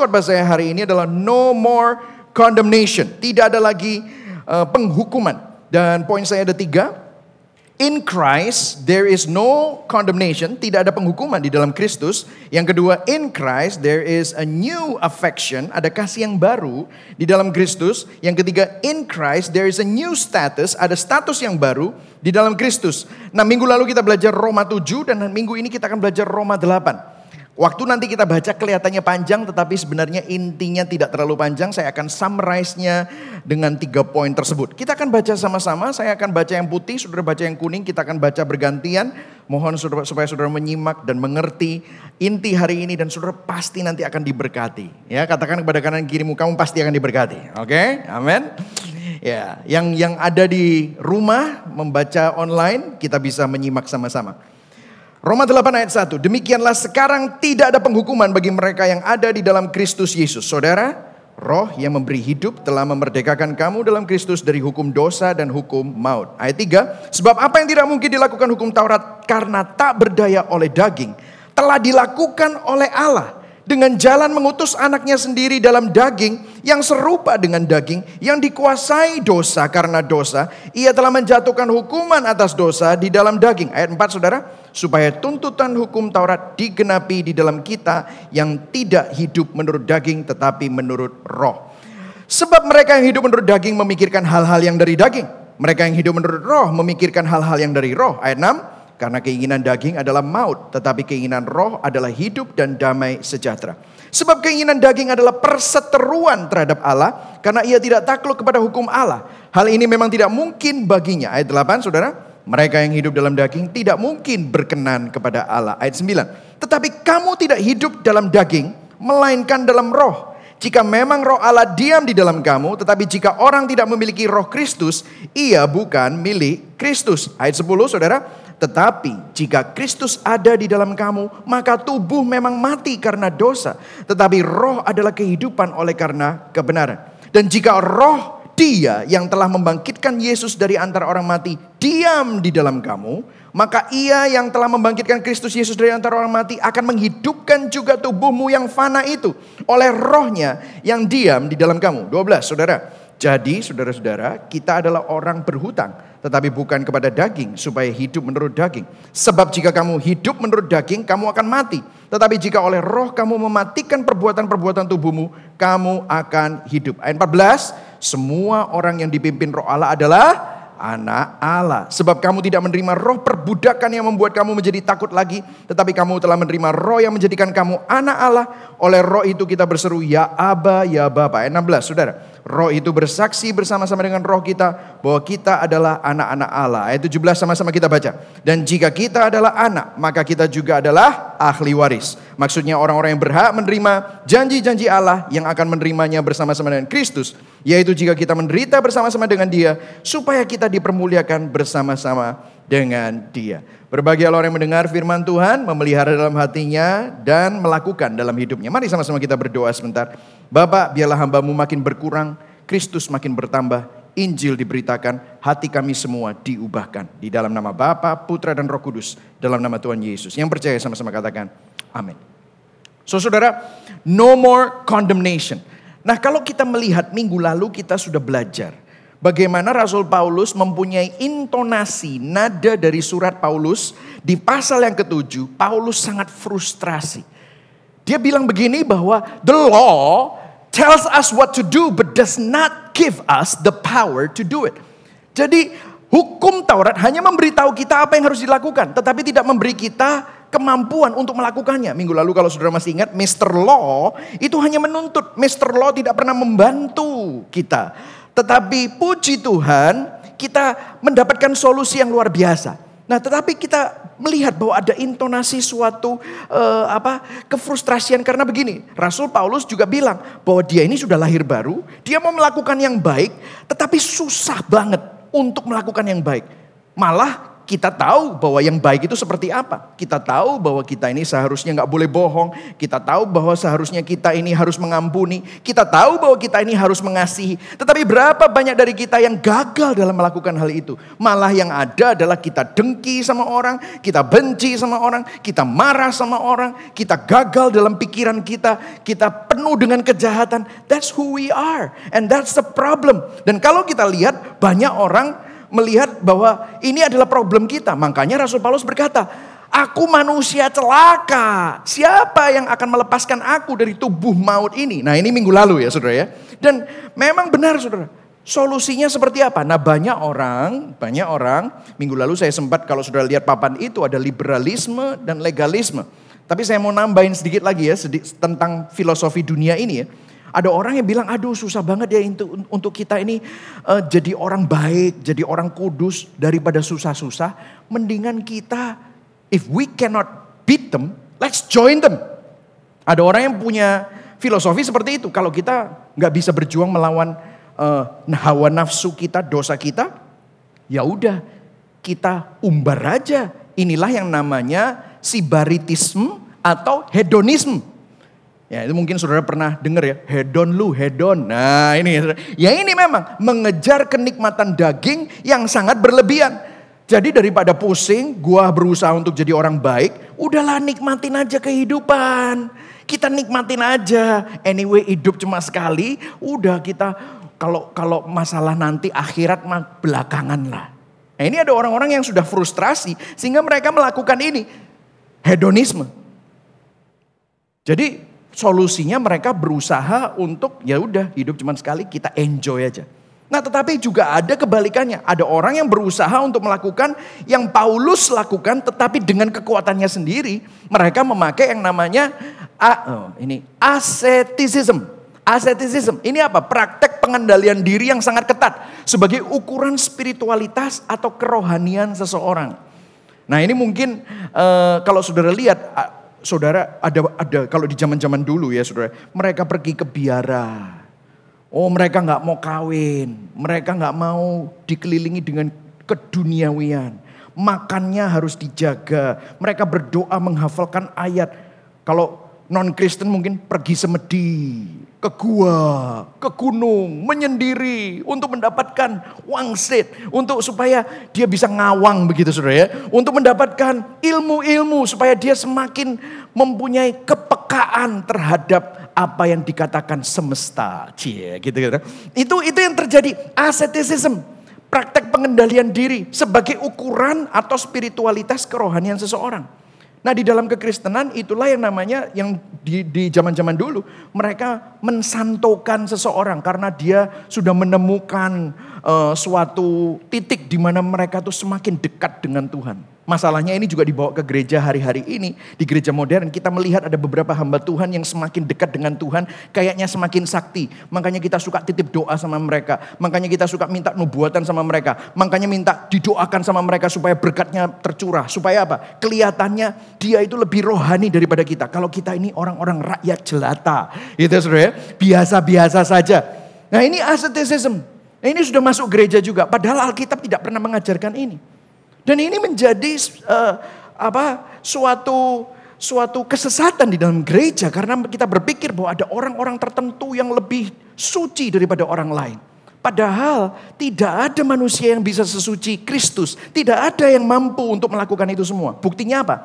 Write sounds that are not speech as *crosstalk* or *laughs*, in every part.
khotbah saya hari ini adalah no more condemnation. Tidak ada lagi uh, penghukuman. Dan poin saya ada tiga. In Christ there is no condemnation, tidak ada penghukuman di dalam Kristus. Yang kedua, in Christ there is a new affection, ada kasih yang baru di dalam Kristus. Yang ketiga, in Christ there is a new status, ada status yang baru di dalam Kristus. Nah, minggu lalu kita belajar Roma 7 dan minggu ini kita akan belajar Roma 8. Waktu nanti kita baca kelihatannya panjang tetapi sebenarnya intinya tidak terlalu panjang. Saya akan summarize-nya dengan tiga poin tersebut. Kita akan baca sama-sama, saya akan baca yang putih, saudara baca yang kuning, kita akan baca bergantian. Mohon saudara, supaya saudara menyimak dan mengerti inti hari ini dan saudara pasti nanti akan diberkati. Ya, katakan kepada kanan kirimu kamu pasti akan diberkati. Oke? Okay? Amin. Ya, yang yang ada di rumah membaca online kita bisa menyimak sama-sama. Roma 8 ayat 1. Demikianlah sekarang tidak ada penghukuman bagi mereka yang ada di dalam Kristus Yesus. Saudara, roh yang memberi hidup telah memerdekakan kamu dalam Kristus dari hukum dosa dan hukum maut. Ayat 3. Sebab apa yang tidak mungkin dilakukan hukum Taurat karena tak berdaya oleh daging. Telah dilakukan oleh Allah dengan jalan mengutus anaknya sendiri dalam daging yang serupa dengan daging yang dikuasai dosa karena dosa. Ia telah menjatuhkan hukuman atas dosa di dalam daging. Ayat 4 saudara. Supaya tuntutan hukum Taurat digenapi di dalam kita yang tidak hidup menurut daging tetapi menurut roh. Sebab mereka yang hidup menurut daging memikirkan hal-hal yang dari daging. Mereka yang hidup menurut roh memikirkan hal-hal yang dari roh. Ayat 6. Karena keinginan daging adalah maut, tetapi keinginan roh adalah hidup dan damai sejahtera. Sebab keinginan daging adalah perseteruan terhadap Allah, karena ia tidak takluk kepada hukum Allah. Hal ini memang tidak mungkin baginya. Ayat 8 saudara, mereka yang hidup dalam daging tidak mungkin berkenan kepada Allah. Ayat 9, tetapi kamu tidak hidup dalam daging, melainkan dalam roh. Jika memang roh Allah diam di dalam kamu, tetapi jika orang tidak memiliki roh Kristus, ia bukan milik Kristus. Ayat 10 saudara, tetapi jika Kristus ada di dalam kamu, maka tubuh memang mati karena dosa. Tetapi roh adalah kehidupan oleh karena kebenaran. Dan jika roh dia yang telah membangkitkan Yesus dari antara orang mati diam di dalam kamu, maka ia yang telah membangkitkan Kristus Yesus dari antara orang mati akan menghidupkan juga tubuhmu yang fana itu oleh rohnya yang diam di dalam kamu. 12 saudara. Jadi saudara-saudara kita adalah orang berhutang tetapi bukan kepada daging supaya hidup menurut daging. Sebab jika kamu hidup menurut daging, kamu akan mati. Tetapi jika oleh roh kamu mematikan perbuatan-perbuatan tubuhmu, kamu akan hidup. Ayat 14, semua orang yang dipimpin roh Allah adalah anak Allah. Sebab kamu tidak menerima roh perbudakan yang membuat kamu menjadi takut lagi. Tetapi kamu telah menerima roh yang menjadikan kamu anak Allah. Oleh roh itu kita berseru, ya Aba, ya Bapa. Ayat 16, saudara. Roh itu bersaksi bersama-sama dengan roh kita bahwa kita adalah anak-anak Allah. Ayat 17 sama-sama kita baca. Dan jika kita adalah anak, maka kita juga adalah ahli waris. Maksudnya orang-orang yang berhak menerima janji-janji Allah yang akan menerimanya bersama-sama dengan Kristus. Yaitu jika kita menderita bersama-sama dengan dia, supaya kita dipermuliakan bersama-sama dengan dia. Berbagai orang yang mendengar firman Tuhan, memelihara dalam hatinya, dan melakukan dalam hidupnya. Mari sama-sama kita berdoa sebentar. Bapak, biarlah hambamu makin berkurang, Kristus makin bertambah, Injil diberitakan, hati kami semua diubahkan. Di dalam nama Bapa, Putra, dan Roh Kudus, dalam nama Tuhan Yesus. Yang percaya sama-sama katakan, amin. So saudara, no more condemnation. Nah kalau kita melihat minggu lalu kita sudah belajar bagaimana Rasul Paulus mempunyai intonasi nada dari surat Paulus di pasal yang ketujuh, Paulus sangat frustrasi. Dia bilang begini bahwa the law tells us what to do but does not give us the power to do it. Jadi hukum Taurat hanya memberitahu kita apa yang harus dilakukan, tetapi tidak memberi kita kemampuan untuk melakukannya. Minggu lalu kalau saudara masih ingat, Mr. Law itu hanya menuntut. Mr. Law tidak pernah membantu kita. Tetapi puji Tuhan, kita mendapatkan solusi yang luar biasa. Nah, tetapi kita melihat bahwa ada intonasi suatu uh, apa kefrustrasian karena begini. Rasul Paulus juga bilang bahwa dia ini sudah lahir baru, dia mau melakukan yang baik, tetapi susah banget untuk melakukan yang baik. Malah kita tahu bahwa yang baik itu seperti apa. Kita tahu bahwa kita ini seharusnya nggak boleh bohong. Kita tahu bahwa seharusnya kita ini harus mengampuni. Kita tahu bahwa kita ini harus mengasihi. Tetapi berapa banyak dari kita yang gagal dalam melakukan hal itu. Malah yang ada adalah kita dengki sama orang, kita benci sama orang, kita marah sama orang, kita gagal dalam pikiran kita, kita penuh dengan kejahatan. That's who we are. And that's the problem. Dan kalau kita lihat banyak orang melihat bahwa ini adalah problem kita. Makanya Rasul Paulus berkata, Aku manusia celaka. Siapa yang akan melepaskan aku dari tubuh maut ini? Nah ini minggu lalu ya saudara ya. Dan memang benar saudara. Solusinya seperti apa? Nah banyak orang, banyak orang. Minggu lalu saya sempat kalau sudah lihat papan itu ada liberalisme dan legalisme. Tapi saya mau nambahin sedikit lagi ya tentang filosofi dunia ini ya. Ada orang yang bilang, aduh susah banget ya untuk, kita ini uh, jadi orang baik, jadi orang kudus daripada susah-susah. Mendingan kita, if we cannot beat them, let's join them. Ada orang yang punya filosofi seperti itu. Kalau kita nggak bisa berjuang melawan uh, hawa nafsu kita, dosa kita, ya udah kita umbar aja. Inilah yang namanya sibaritisme atau hedonisme. Ya itu mungkin saudara pernah dengar ya, hedon lu, hedon. Nah ini, ya ini memang mengejar kenikmatan daging yang sangat berlebihan. Jadi daripada pusing, gua berusaha untuk jadi orang baik, udahlah nikmatin aja kehidupan. Kita nikmatin aja. Anyway hidup cuma sekali, udah kita kalau kalau masalah nanti akhirat mah belakangan lah. Nah ini ada orang-orang yang sudah frustrasi sehingga mereka melakukan ini. Hedonisme. Jadi solusinya mereka berusaha untuk ya udah hidup cuma sekali kita enjoy aja. Nah tetapi juga ada kebalikannya. Ada orang yang berusaha untuk melakukan yang Paulus lakukan tetapi dengan kekuatannya sendiri. Mereka memakai yang namanya oh, ini asceticism. Asceticism ini apa? Praktek pengendalian diri yang sangat ketat sebagai ukuran spiritualitas atau kerohanian seseorang. Nah ini mungkin uh, kalau saudara lihat saudara ada ada kalau di zaman-zaman dulu ya saudara, mereka pergi ke biara. Oh mereka nggak mau kawin, mereka nggak mau dikelilingi dengan keduniawian. Makannya harus dijaga. Mereka berdoa menghafalkan ayat. Kalau non Kristen mungkin pergi semedi ke gua, ke gunung, menyendiri untuk mendapatkan wangsit, untuk supaya dia bisa ngawang begitu Saudara ya, untuk mendapatkan ilmu-ilmu supaya dia semakin mempunyai kepekaan terhadap apa yang dikatakan semesta. Cie, gitu gitu. Itu itu yang terjadi asceticism, praktek pengendalian diri sebagai ukuran atau spiritualitas kerohanian seseorang. Nah di dalam kekristenan itulah yang namanya yang di zaman-zaman dulu mereka mensantokan seseorang karena dia sudah menemukan uh, suatu titik di mana mereka tuh semakin dekat dengan Tuhan. Masalahnya ini juga dibawa ke gereja hari-hari ini. Di gereja modern kita melihat ada beberapa hamba Tuhan yang semakin dekat dengan Tuhan. Kayaknya semakin sakti. Makanya kita suka titip doa sama mereka. Makanya kita suka minta nubuatan sama mereka. Makanya minta didoakan sama mereka supaya berkatnya tercurah. Supaya apa? Kelihatannya dia itu lebih rohani daripada kita. Kalau kita ini orang-orang rakyat jelata. Itu saudara ya. Biasa-biasa saja. Nah ini asceticism. Nah ini sudah masuk gereja juga. Padahal Alkitab tidak pernah mengajarkan ini. Dan ini menjadi uh, apa suatu suatu kesesatan di dalam gereja karena kita berpikir bahwa ada orang-orang tertentu yang lebih suci daripada orang lain. Padahal tidak ada manusia yang bisa sesuci Kristus. Tidak ada yang mampu untuk melakukan itu semua. Buktinya apa?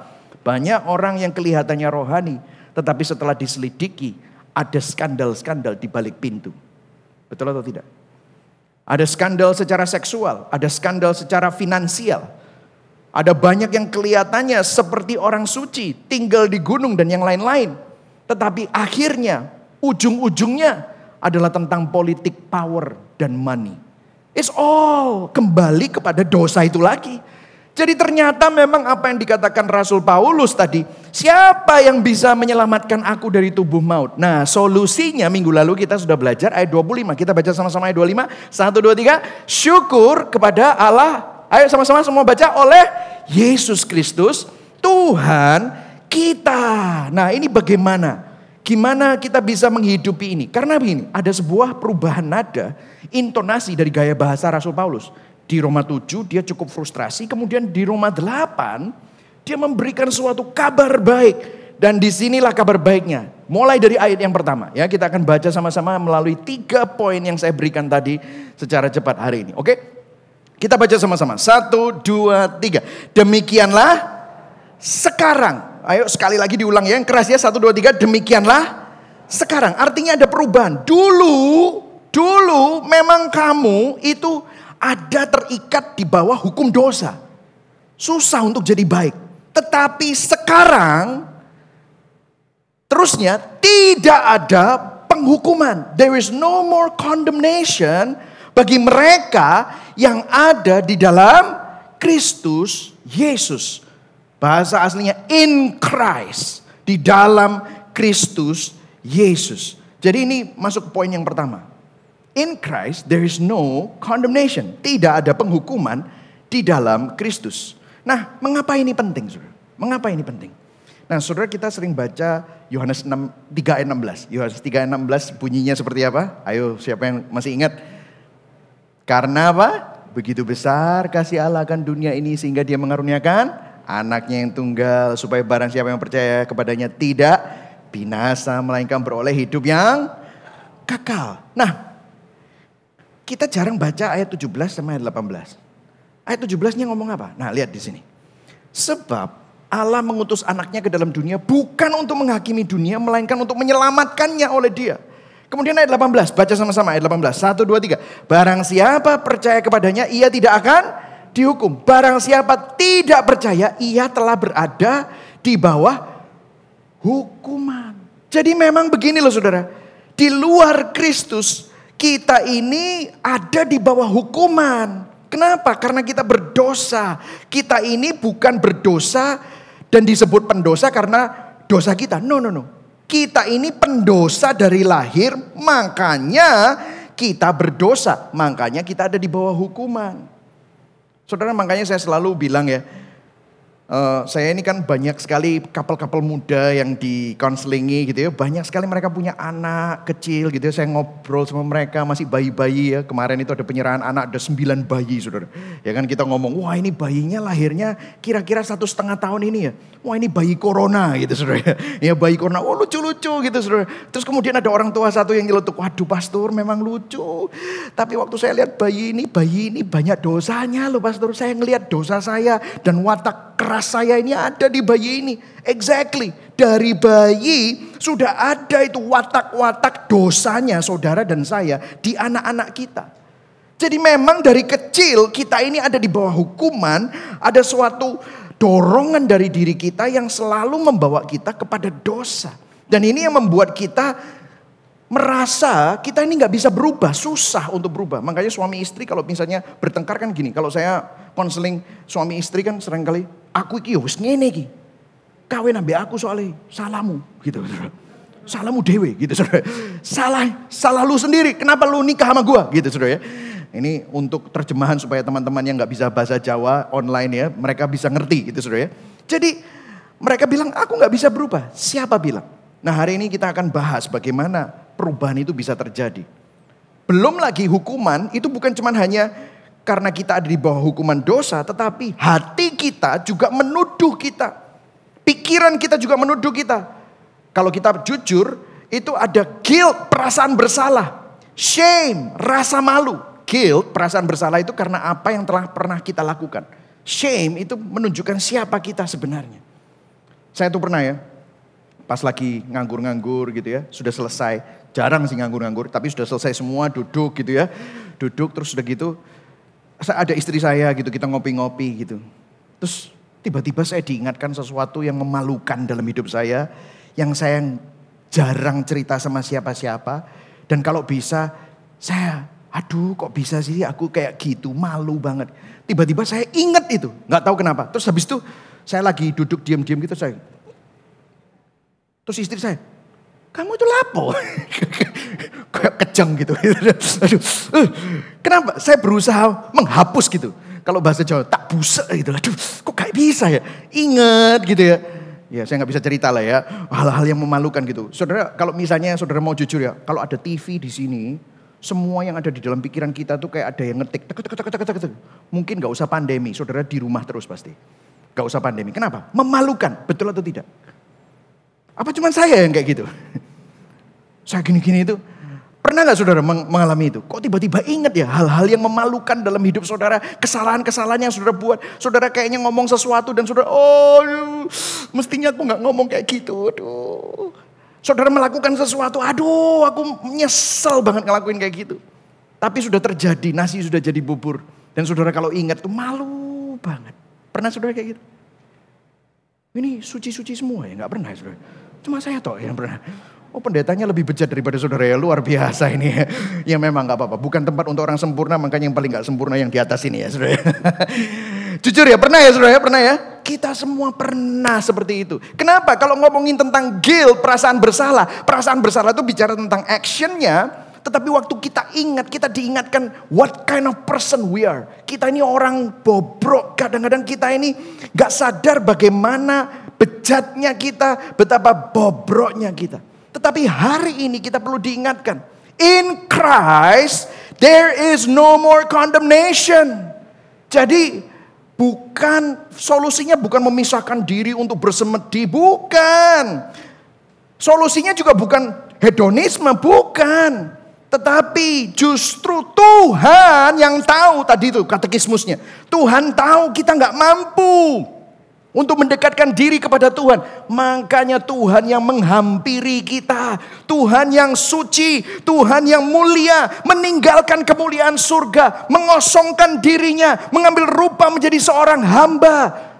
Banyak orang yang kelihatannya rohani, tetapi setelah diselidiki ada skandal-skandal di balik pintu. Betul atau tidak? Ada skandal secara seksual, ada skandal secara finansial, ada banyak yang kelihatannya seperti orang suci, tinggal di gunung dan yang lain-lain. Tetapi akhirnya, ujung-ujungnya adalah tentang politik power dan money. It's all kembali kepada dosa itu lagi. Jadi ternyata memang apa yang dikatakan Rasul Paulus tadi, siapa yang bisa menyelamatkan aku dari tubuh maut? Nah solusinya minggu lalu kita sudah belajar ayat 25, kita baca sama-sama ayat 25, 1, 2, 3, syukur kepada Allah Ayo sama-sama semua baca oleh Yesus Kristus Tuhan kita. Nah ini bagaimana? Gimana kita bisa menghidupi ini? Karena begini, ada sebuah perubahan nada, intonasi dari gaya bahasa Rasul Paulus. Di Roma 7 dia cukup frustrasi, kemudian di Roma 8 dia memberikan suatu kabar baik. Dan di sinilah kabar baiknya. Mulai dari ayat yang pertama ya kita akan baca sama-sama melalui tiga poin yang saya berikan tadi secara cepat hari ini. Oke? Kita baca sama-sama. Satu, dua, tiga. Demikianlah sekarang. Ayo sekali lagi diulang ya. Yang keras ya. Satu, dua, tiga. Demikianlah sekarang. Artinya ada perubahan. Dulu, dulu memang kamu itu ada terikat di bawah hukum dosa. Susah untuk jadi baik. Tetapi sekarang, terusnya tidak ada penghukuman. There is no more condemnation bagi mereka yang ada di dalam Kristus Yesus. Bahasa aslinya in Christ. Di dalam Kristus Yesus. Jadi ini masuk poin yang pertama. In Christ there is no condemnation. Tidak ada penghukuman di dalam Kristus. Nah, mengapa ini penting, Saudara? Mengapa ini penting? Nah, Saudara kita sering baca Yohanes 6 3 ayat 16. Yohanes 3 ayat 16 bunyinya seperti apa? Ayo, siapa yang masih ingat? Karena apa? Begitu besar kasih Allah akan dunia ini sehingga dia mengaruniakan anaknya yang tunggal supaya barang siapa yang percaya kepadanya tidak binasa melainkan beroleh hidup yang kekal. Nah, kita jarang baca ayat 17 sama ayat 18. Ayat 17-nya ngomong apa? Nah, lihat di sini. Sebab Allah mengutus anaknya ke dalam dunia bukan untuk menghakimi dunia, melainkan untuk menyelamatkannya oleh dia. Kemudian ayat 18, baca sama-sama ayat 18. 1, 2, 3. Barang siapa percaya kepadanya, ia tidak akan dihukum. Barang siapa tidak percaya, ia telah berada di bawah hukuman. Jadi memang begini loh saudara. Di luar Kristus, kita ini ada di bawah hukuman. Kenapa? Karena kita berdosa. Kita ini bukan berdosa dan disebut pendosa karena dosa kita. No, no, no. Kita ini pendosa dari lahir, makanya kita berdosa. Makanya kita ada di bawah hukuman. Saudara, makanya saya selalu bilang ya, Uh, saya ini kan banyak sekali kapal-kapal muda yang di konselingi gitu ya. Banyak sekali mereka punya anak kecil gitu ya. Saya ngobrol sama mereka masih bayi-bayi ya. Kemarin itu ada penyerahan anak ada sembilan bayi saudara. Ya kan kita ngomong, wah ini bayinya lahirnya kira-kira satu setengah tahun ini ya. Wah ini bayi corona gitu saudara. *laughs* Ya bayi corona, oh lucu-lucu gitu saudara. Terus kemudian ada orang tua satu yang nyeletuk, waduh pastor memang lucu. Tapi waktu saya lihat bayi ini, bayi ini banyak dosanya loh pastor. Saya ngelihat dosa saya dan watak keras saya ini ada di bayi ini. Exactly. Dari bayi sudah ada itu watak-watak dosanya saudara dan saya di anak-anak kita. Jadi memang dari kecil kita ini ada di bawah hukuman. Ada suatu dorongan dari diri kita yang selalu membawa kita kepada dosa. Dan ini yang membuat kita merasa kita ini nggak bisa berubah, susah untuk berubah. Makanya suami istri kalau misalnya bertengkar kan gini, kalau saya konseling suami istri kan sering kali aku iki ya wis ngene iki. Kawin ambek aku soalnya salahmu gitu. Salahmu dewe gitu saudara. Salah, salah lu sendiri. Kenapa lu nikah sama gua gitu saudara ya. Ini untuk terjemahan supaya teman-teman yang nggak bisa bahasa Jawa online ya, mereka bisa ngerti gitu saudara ya. Jadi mereka bilang aku nggak bisa berubah. Siapa bilang? Nah hari ini kita akan bahas bagaimana perubahan itu bisa terjadi. Belum lagi hukuman itu bukan cuma hanya karena kita ada di bawah hukuman dosa, tetapi hati kita juga menuduh kita. Pikiran kita juga menuduh kita. Kalau kita jujur, itu ada guilt, perasaan bersalah. Shame, rasa malu. Guilt, perasaan bersalah itu karena apa yang telah pernah kita lakukan. Shame itu menunjukkan siapa kita sebenarnya. Saya tuh pernah ya, pas lagi nganggur-nganggur gitu ya, sudah selesai. Jarang sih nganggur-nganggur, tapi sudah selesai semua duduk gitu ya. Duduk terus sudah gitu, ada istri saya gitu, kita ngopi-ngopi gitu. Terus tiba-tiba saya diingatkan sesuatu yang memalukan dalam hidup saya. Yang saya jarang cerita sama siapa-siapa. Dan kalau bisa saya, aduh kok bisa sih aku kayak gitu, malu banget. Tiba-tiba saya ingat itu, nggak tahu kenapa. Terus habis itu saya lagi duduk diam-diam gitu saya. Terus istri saya, kamu itu lapo? *laughs* kejang gitu. *laughs* Aduh, eh, kenapa? Saya berusaha menghapus gitu. Kalau bahasa Jawa tak busa gitu. Aduh, kok kayak bisa ya? Ingat gitu ya. Ya saya nggak bisa cerita lah ya. Hal-hal yang memalukan gitu. Saudara kalau misalnya saudara mau jujur ya. Kalau ada TV di sini. Semua yang ada di dalam pikiran kita tuh kayak ada yang ngetik. Tek, tek, tek, tek, tek, tek. Mungkin gak usah pandemi, saudara di rumah terus pasti. Gak usah pandemi. Kenapa? Memalukan, betul atau tidak? Apa cuma saya yang kayak gitu? *laughs* Saya gini-gini itu. Pernah gak saudara mengalami itu? Kok tiba-tiba ingat ya hal-hal yang memalukan dalam hidup saudara. Kesalahan-kesalahan yang saudara buat. Saudara kayaknya ngomong sesuatu dan saudara, oh mestinya aku gak ngomong kayak gitu. Aduh. Saudara melakukan sesuatu, aduh aku nyesel banget ngelakuin kayak gitu. Tapi sudah terjadi, nasi sudah jadi bubur. Dan saudara kalau ingat tuh malu banget. Pernah saudara kayak gitu? Ini suci-suci semua ya, nggak pernah ya saudara. Cuma saya toh yang pernah. Oh pendetanya lebih bejat daripada saudara ya, luar biasa ini ya. Ya memang nggak apa-apa, bukan tempat untuk orang sempurna, makanya yang paling nggak sempurna yang di atas ini ya saudara. *laughs* Jujur ya, pernah ya saudara ya, pernah ya? Kita semua pernah seperti itu. Kenapa? Kalau ngomongin tentang guilt, perasaan bersalah. Perasaan bersalah itu bicara tentang actionnya. Tetapi waktu kita ingat, kita diingatkan what kind of person we are. Kita ini orang bobrok. Kadang-kadang kita ini gak sadar bagaimana bejatnya kita, betapa bobroknya kita. Tetapi hari ini kita perlu diingatkan. In Christ, there is no more condemnation. Jadi Bukan solusinya bukan memisahkan diri untuk bersemedi, bukan. Solusinya juga bukan hedonisme, bukan. Tetapi justru Tuhan yang tahu tadi itu katekismusnya. Tuhan tahu kita nggak mampu untuk mendekatkan diri kepada Tuhan. Makanya Tuhan yang menghampiri kita. Tuhan yang suci, Tuhan yang mulia, meninggalkan kemuliaan surga, mengosongkan dirinya, mengambil rupa menjadi seorang hamba.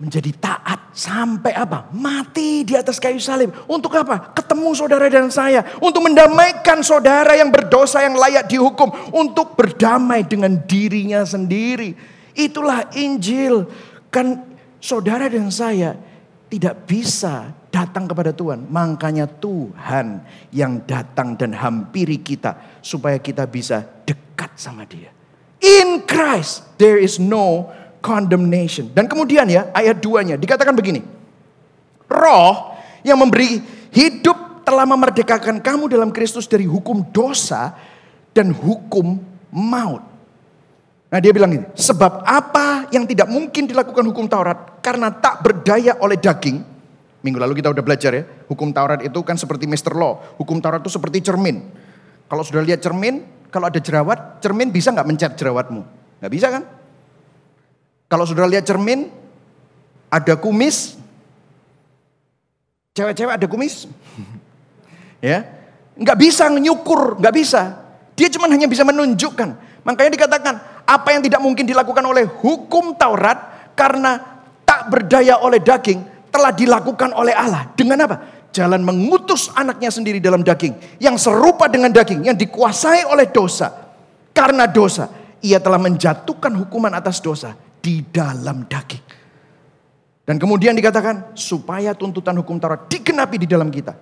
Menjadi taat sampai apa? Mati di atas kayu salib. Untuk apa? Ketemu saudara dan saya. Untuk mendamaikan saudara yang berdosa yang layak dihukum. Untuk berdamai dengan dirinya sendiri. Itulah Injil. Kan saudara dan saya tidak bisa datang kepada Tuhan. Makanya Tuhan yang datang dan hampiri kita supaya kita bisa dekat sama dia. In Christ there is no condemnation. Dan kemudian ya ayat 2-nya dikatakan begini. Roh yang memberi hidup telah memerdekakan kamu dalam Kristus dari hukum dosa dan hukum maut. Nah dia bilang ini, sebab apa yang tidak mungkin dilakukan hukum Taurat karena tak berdaya oleh daging. Minggu lalu kita udah belajar ya, hukum Taurat itu kan seperti Mr. Law. Hukum Taurat itu seperti cermin. Kalau sudah lihat cermin, kalau ada jerawat, cermin bisa nggak mencet jerawatmu? Nggak bisa kan? Kalau sudah lihat cermin, ada kumis, cewek-cewek ada kumis, *laughs* ya nggak bisa nyukur, nggak bisa. Dia cuma hanya bisa menunjukkan. Makanya dikatakan apa yang tidak mungkin dilakukan oleh hukum Taurat karena tak berdaya oleh daging telah dilakukan oleh Allah. Dengan apa? Jalan mengutus anaknya sendiri dalam daging. Yang serupa dengan daging. Yang dikuasai oleh dosa. Karena dosa. Ia telah menjatuhkan hukuman atas dosa di dalam daging. Dan kemudian dikatakan supaya tuntutan hukum Taurat digenapi di dalam kita.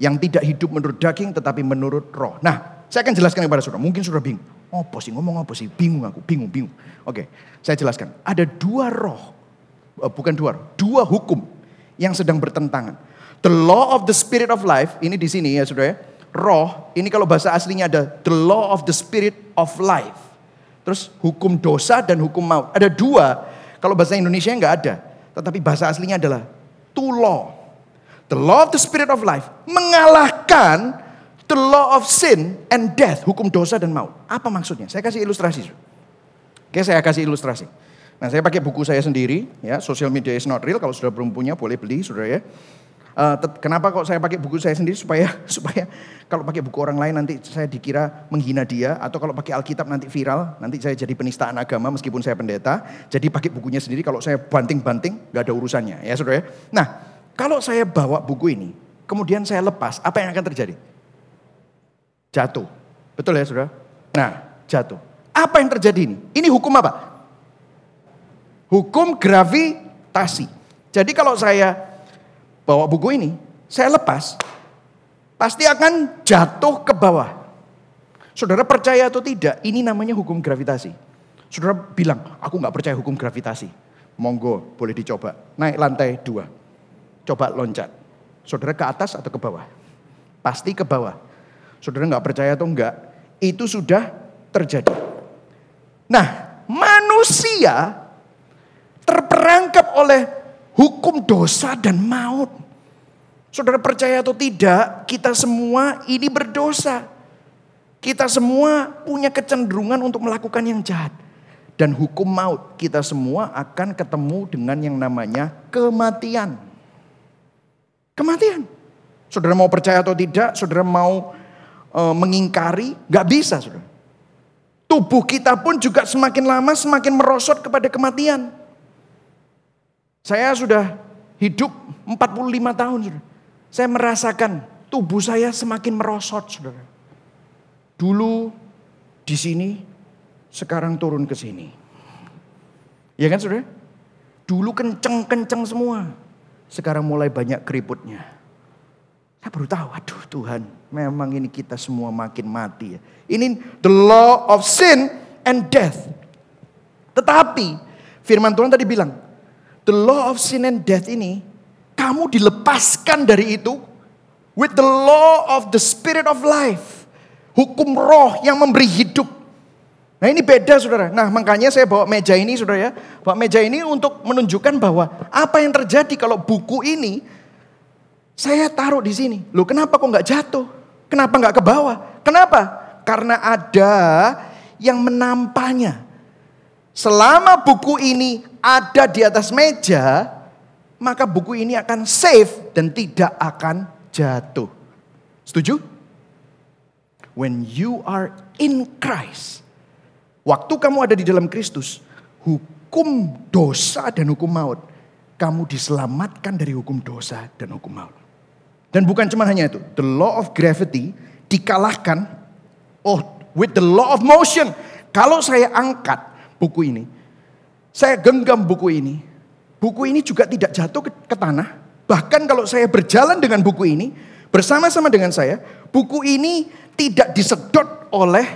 Yang tidak hidup menurut daging tetapi menurut roh. Nah saya akan jelaskan kepada saudara. Mungkin saudara bingung. Apa sih ngomong apa sih? Bingung aku, bingung, bingung. Oke, saya jelaskan. Ada dua roh, eh, bukan dua roh, dua hukum yang sedang bertentangan. The law of the spirit of life, ini di sini ya saudara ya. Roh, ini kalau bahasa aslinya ada the law of the spirit of life. Terus hukum dosa dan hukum maut. Ada dua, kalau bahasa Indonesia nggak ada. Tetapi bahasa aslinya adalah two law. The law of the spirit of life mengalahkan The law of sin and death, hukum dosa dan maut. Apa maksudnya? Saya kasih ilustrasi. Oke, saya kasih ilustrasi. Nah, saya pakai buku saya sendiri, ya, Social Media is not real. Kalau sudah belum punya, boleh beli, saudara ya. Uh, kenapa kok saya pakai buku saya sendiri supaya *laughs* supaya kalau pakai buku orang lain nanti saya dikira menghina dia atau kalau pakai Alkitab nanti viral nanti saya jadi penistaan agama meskipun saya pendeta jadi pakai bukunya sendiri kalau saya banting-banting nggak ada urusannya ya saudara ya. Nah kalau saya bawa buku ini kemudian saya lepas apa yang akan terjadi? Jatuh. Betul ya saudara? Nah jatuh. Apa yang terjadi ini? Ini hukum apa? Hukum gravitasi. Jadi kalau saya bawa buku ini, saya lepas, pasti akan jatuh ke bawah. Saudara percaya atau tidak, ini namanya hukum gravitasi. Saudara bilang, aku nggak percaya hukum gravitasi. Monggo, boleh dicoba. Naik lantai dua. Coba loncat. Saudara ke atas atau ke bawah? Pasti ke bawah. Saudara nggak percaya atau enggak? itu sudah terjadi. Nah, manusia terperangkap oleh hukum dosa dan maut. Saudara percaya atau tidak, kita semua ini berdosa. Kita semua punya kecenderungan untuk melakukan yang jahat. Dan hukum maut, kita semua akan ketemu dengan yang namanya kematian. Kematian. Saudara mau percaya atau tidak, saudara mau e, mengingkari, gak bisa saudara. Tubuh kita pun juga semakin lama semakin merosot kepada kematian. Saya sudah hidup 45 tahun saudara. Saya merasakan tubuh saya semakin merosot saudara. Dulu di sini, sekarang turun ke sini. Ya kan saudara? Dulu kenceng-kenceng semua. Sekarang mulai banyak keriputnya. Saya baru tahu, aduh Tuhan, memang ini kita semua makin mati ya. Ini the law of sin and death. Tetapi firman Tuhan tadi bilang, the law of sin and death ini kamu dilepaskan dari itu with the law of the spirit of life. Hukum roh yang memberi hidup. Nah ini beda saudara. Nah makanya saya bawa meja ini saudara ya. Bawa meja ini untuk menunjukkan bahwa apa yang terjadi kalau buku ini saya taruh di sini. Loh kenapa kok nggak jatuh? Kenapa nggak ke bawah? Kenapa? Karena ada yang menampanya. Selama buku ini ada di atas meja, maka buku ini akan safe dan tidak akan jatuh. Setuju? When you are in Christ, Waktu kamu ada di dalam Kristus, hukum dosa dan hukum maut, kamu diselamatkan dari hukum dosa dan hukum maut. Dan bukan cuma hanya itu, the law of gravity dikalahkan oh with the law of motion. Kalau saya angkat buku ini, saya genggam buku ini, buku ini juga tidak jatuh ke, ke tanah. Bahkan kalau saya berjalan dengan buku ini, bersama-sama dengan saya, buku ini tidak disedot oleh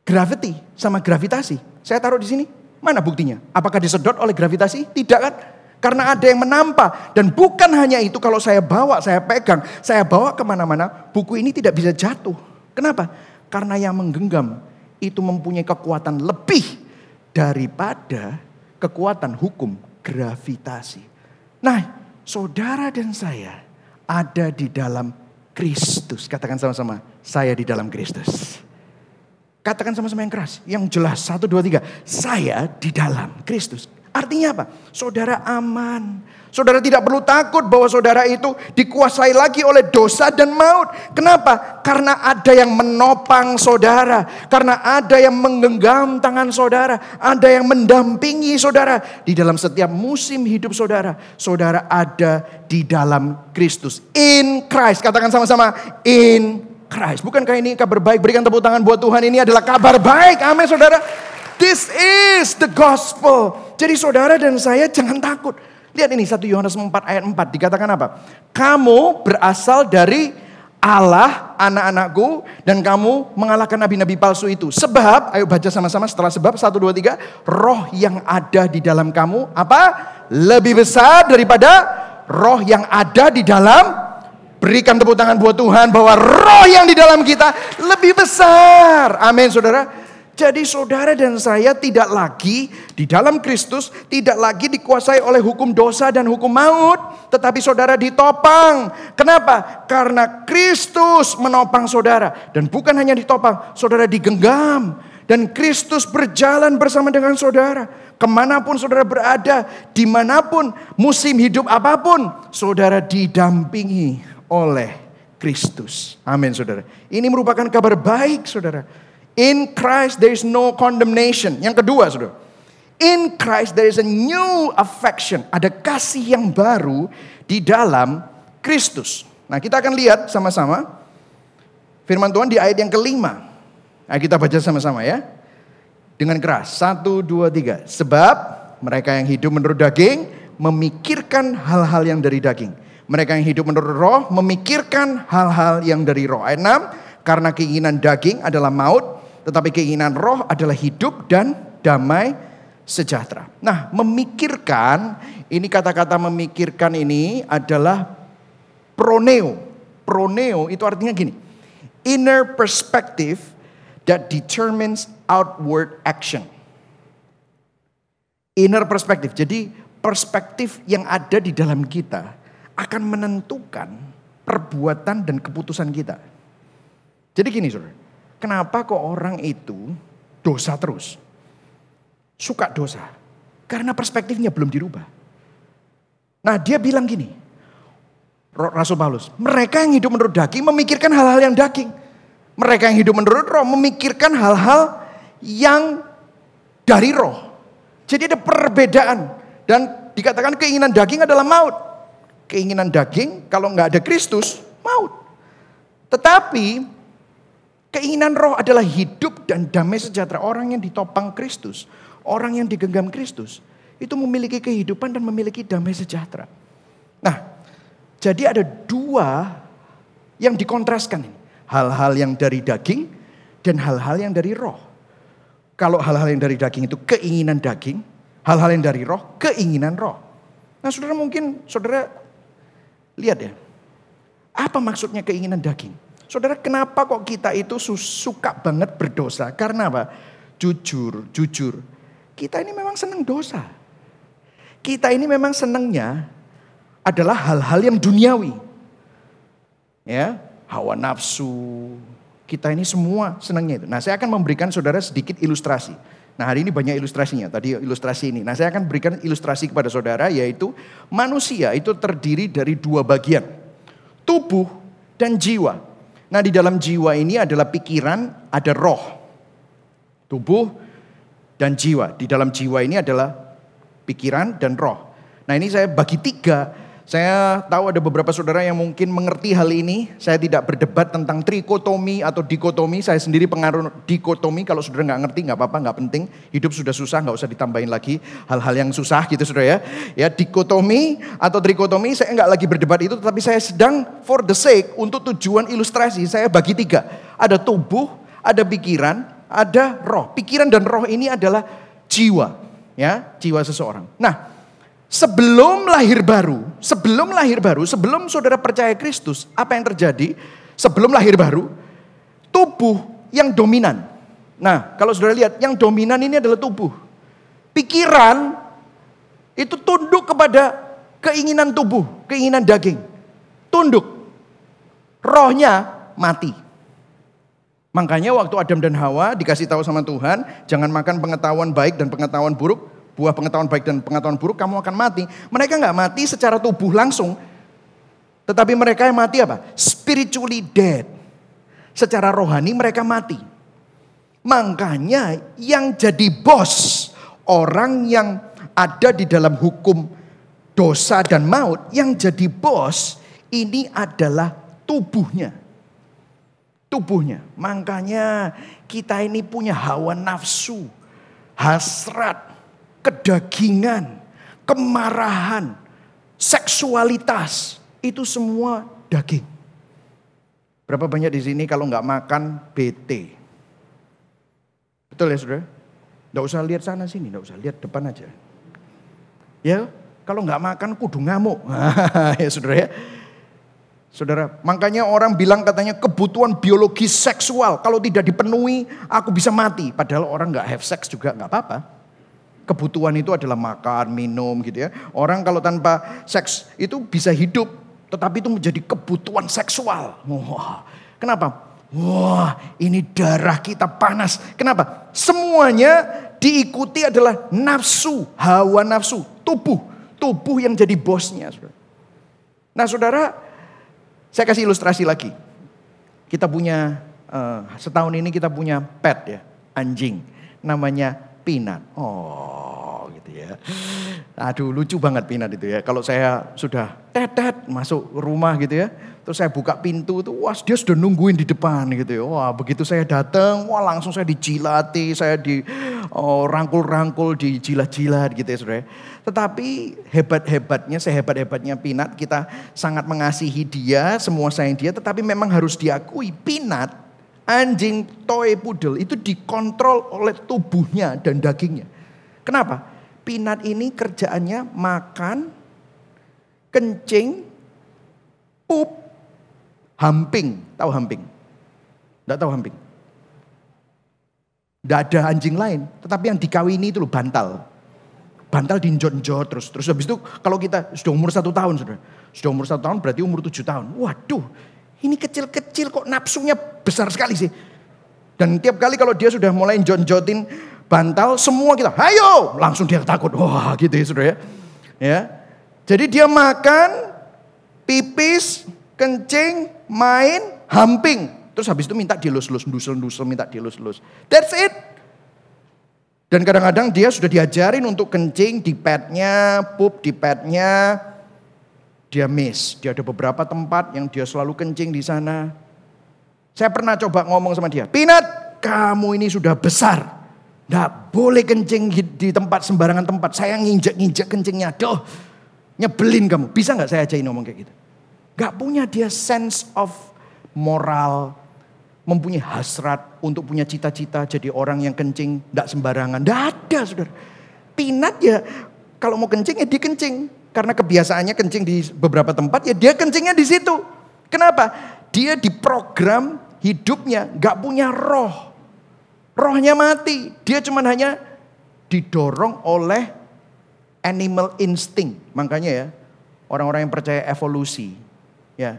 gravity sama gravitasi. Saya taruh di sini. Mana buktinya? Apakah disedot oleh gravitasi? Tidak kan? Karena ada yang menampa. Dan bukan hanya itu kalau saya bawa, saya pegang, saya bawa ke mana-mana, buku ini tidak bisa jatuh. Kenapa? Karena yang menggenggam itu mempunyai kekuatan lebih daripada kekuatan hukum gravitasi. Nah, saudara dan saya ada di dalam Kristus. Katakan sama-sama, saya di dalam Kristus. Katakan sama-sama yang keras, yang jelas. Satu, dua, tiga. Saya di dalam Kristus. Artinya apa? Saudara aman. Saudara tidak perlu takut bahwa saudara itu dikuasai lagi oleh dosa dan maut. Kenapa? Karena ada yang menopang saudara. Karena ada yang menggenggam tangan saudara. Ada yang mendampingi saudara. Di dalam setiap musim hidup saudara. Saudara ada di dalam Kristus. In Christ. Katakan sama-sama. In Christ. Bukankah ini kabar baik? Berikan tepuk tangan buat Tuhan. Ini adalah kabar baik. Amin saudara. This is the gospel. Jadi saudara dan saya jangan takut. Lihat ini 1 Yohanes 4 ayat 4 dikatakan apa? Kamu berasal dari Allah anak-anakku dan kamu mengalahkan nabi-nabi palsu itu. Sebab, ayo baca sama-sama setelah sebab 1, 2, 3. Roh yang ada di dalam kamu apa? Lebih besar daripada roh yang ada di dalam Berikan tepuk tangan buat Tuhan bahwa roh yang di dalam kita lebih besar. Amin saudara. Jadi saudara dan saya tidak lagi di dalam Kristus, tidak lagi dikuasai oleh hukum dosa dan hukum maut. Tetapi saudara ditopang. Kenapa? Karena Kristus menopang saudara. Dan bukan hanya ditopang, saudara digenggam. Dan Kristus berjalan bersama dengan saudara. Ke mana pun saudara berada, di mana pun musim hidup apa pun, saudara didampingi oleh Kristus. Amin saudara. Ini merupakan kabar baik saudara. In Christ there is no condemnation. Yang kedua saudara. In Christ there is a new affection. Ada kasih yang baru di dalam Kristus. Nah kita akan lihat sama-sama. Firman Tuhan di ayat yang kelima. Nah, kita baca sama-sama ya. Dengan keras. Satu, dua, tiga. Sebab mereka yang hidup menurut daging memikirkan hal-hal yang dari daging. Mereka yang hidup menurut roh memikirkan hal-hal yang dari roh. Ayat 6, karena keinginan daging adalah maut, tetapi keinginan roh adalah hidup dan damai sejahtera. Nah, memikirkan, ini kata-kata memikirkan ini adalah proneo. Proneo itu artinya gini, inner perspective that determines outward action. Inner perspective. Jadi perspektif yang ada di dalam kita akan menentukan perbuatan dan keputusan kita. Jadi gini saudara, kenapa kok orang itu dosa terus? Suka dosa. Karena perspektifnya belum dirubah. Nah dia bilang gini, Rasul Paulus, mereka yang hidup menurut daging memikirkan hal-hal yang daging. Mereka yang hidup menurut roh memikirkan hal-hal yang dari roh. Jadi ada perbedaan. Dan dikatakan keinginan daging adalah maut. Keinginan daging kalau nggak ada Kristus, maut. Tetapi keinginan roh adalah hidup dan damai sejahtera. Orang yang ditopang Kristus, orang yang digenggam Kristus, itu memiliki kehidupan dan memiliki damai sejahtera. Nah, jadi ada dua yang dikontraskan ini. Hal-hal yang dari daging dan hal-hal yang dari roh. Kalau hal-hal yang dari daging itu keinginan daging, hal-hal yang dari roh, keinginan roh. Nah saudara mungkin, saudara lihat ya, apa maksudnya keinginan daging? Saudara kenapa kok kita itu suka banget berdosa? Karena apa? Jujur, jujur. Kita ini memang senang dosa. Kita ini memang senangnya adalah hal-hal yang duniawi. Ya, hawa nafsu, kita ini semua senangnya itu. Nah saya akan memberikan saudara sedikit ilustrasi. Nah hari ini banyak ilustrasinya, tadi ilustrasi ini. Nah saya akan berikan ilustrasi kepada saudara yaitu manusia itu terdiri dari dua bagian. Tubuh dan jiwa. Nah di dalam jiwa ini adalah pikiran, ada roh. Tubuh dan jiwa. Di dalam jiwa ini adalah pikiran dan roh. Nah ini saya bagi tiga saya tahu ada beberapa saudara yang mungkin mengerti hal ini. Saya tidak berdebat tentang trikotomi atau dikotomi. Saya sendiri pengaruh dikotomi. Kalau saudara nggak ngerti nggak apa-apa, nggak penting. Hidup sudah susah, nggak usah ditambahin lagi hal-hal yang susah gitu saudara ya. Ya dikotomi atau trikotomi saya nggak lagi berdebat itu, tetapi saya sedang for the sake untuk tujuan ilustrasi saya bagi tiga. Ada tubuh, ada pikiran, ada roh. Pikiran dan roh ini adalah jiwa, ya jiwa seseorang. Nah Sebelum lahir baru, sebelum lahir baru, sebelum saudara percaya Kristus, apa yang terjadi? Sebelum lahir baru, tubuh yang dominan. Nah, kalau saudara lihat, yang dominan ini adalah tubuh. Pikiran itu tunduk kepada keinginan tubuh, keinginan daging. Tunduk. Rohnya mati. Makanya waktu Adam dan Hawa dikasih tahu sama Tuhan, jangan makan pengetahuan baik dan pengetahuan buruk, buah pengetahuan baik dan pengetahuan buruk, kamu akan mati. Mereka nggak mati secara tubuh langsung. Tetapi mereka yang mati apa? Spiritually dead. Secara rohani mereka mati. Makanya yang jadi bos, orang yang ada di dalam hukum dosa dan maut, yang jadi bos ini adalah tubuhnya. Tubuhnya. Makanya kita ini punya hawa nafsu, hasrat, kedagingan, kemarahan, seksualitas, itu semua daging. Berapa banyak di sini kalau nggak makan BT? Betul ya saudara? Nggak usah lihat sana sini, nggak usah lihat depan aja. Ya, kalau nggak makan kudu ngamuk. *laughs* ya saudara ya. Saudara, makanya orang bilang katanya kebutuhan biologis seksual. Kalau tidak dipenuhi, aku bisa mati. Padahal orang nggak have sex juga nggak apa-apa. Kebutuhan itu adalah makan, minum gitu ya. Orang kalau tanpa seks itu bisa hidup, tetapi itu menjadi kebutuhan seksual. Wah, kenapa? Wah, ini darah kita panas. Kenapa? Semuanya diikuti adalah nafsu, hawa nafsu, tubuh. Tubuh yang jadi bosnya. Nah saudara, saya kasih ilustrasi lagi. Kita punya, uh, setahun ini kita punya pet ya, anjing. Namanya Pinat. Oh gitu ya. Aduh lucu banget Pinat itu ya. Kalau saya sudah tetet masuk rumah gitu ya. Terus saya buka pintu itu, wah dia sudah nungguin di depan gitu ya. Wah begitu saya datang, wah langsung saya dijilati, saya di oh, rangkul-rangkul, dijilat-jilat gitu ya saudara. Tetapi hebat-hebatnya, sehebat-hebatnya Pinat, kita sangat mengasihi dia, semua sayang dia. Tetapi memang harus diakui, Pinat Anjing toy poodle itu dikontrol oleh tubuhnya dan dagingnya. Kenapa? Pinat ini kerjaannya makan, kencing, pup, hamping. Tahu hamping? Tidak tahu hamping. Tidak ada anjing lain. Tetapi yang dikawini itu loh bantal. Bantal dinjot-njot terus. Terus habis itu kalau kita sudah umur satu tahun sudah. Sudah umur satu tahun berarti umur tujuh tahun. Waduh ini kecil-kecil kok nafsunya besar sekali sih. Dan tiap kali kalau dia sudah mulai jot-jotin bantal semua kita ayo langsung dia takut. Wah gitu ya sudah ya. Ya. Jadi dia makan, pipis, kencing, main, hamping. Terus habis itu minta dilus-lus, dusel-dusel, minta dilus-lus. That's it. Dan kadang-kadang dia sudah diajarin untuk kencing di padnya, pup di padnya. Dia miss. Dia ada beberapa tempat yang dia selalu kencing di sana. Saya pernah coba ngomong sama dia. Pinat, kamu ini sudah besar. Nggak boleh kencing di tempat sembarangan tempat. Saya nginjek-nginjek kencingnya. Duh, nyebelin kamu. Bisa nggak saya ajain ngomong kayak gitu? Gak punya dia sense of moral, mempunyai hasrat untuk punya cita-cita jadi orang yang kencing, tidak sembarangan. Tidak ada, saudara. Pinat ya, kalau mau kencing ya dia kencing. Karena kebiasaannya kencing di beberapa tempat, ya dia kencingnya di situ. Kenapa? Dia diprogram hidupnya, gak punya roh. Rohnya mati. Dia cuma hanya didorong oleh animal instinct. Makanya ya, orang-orang yang percaya evolusi, ya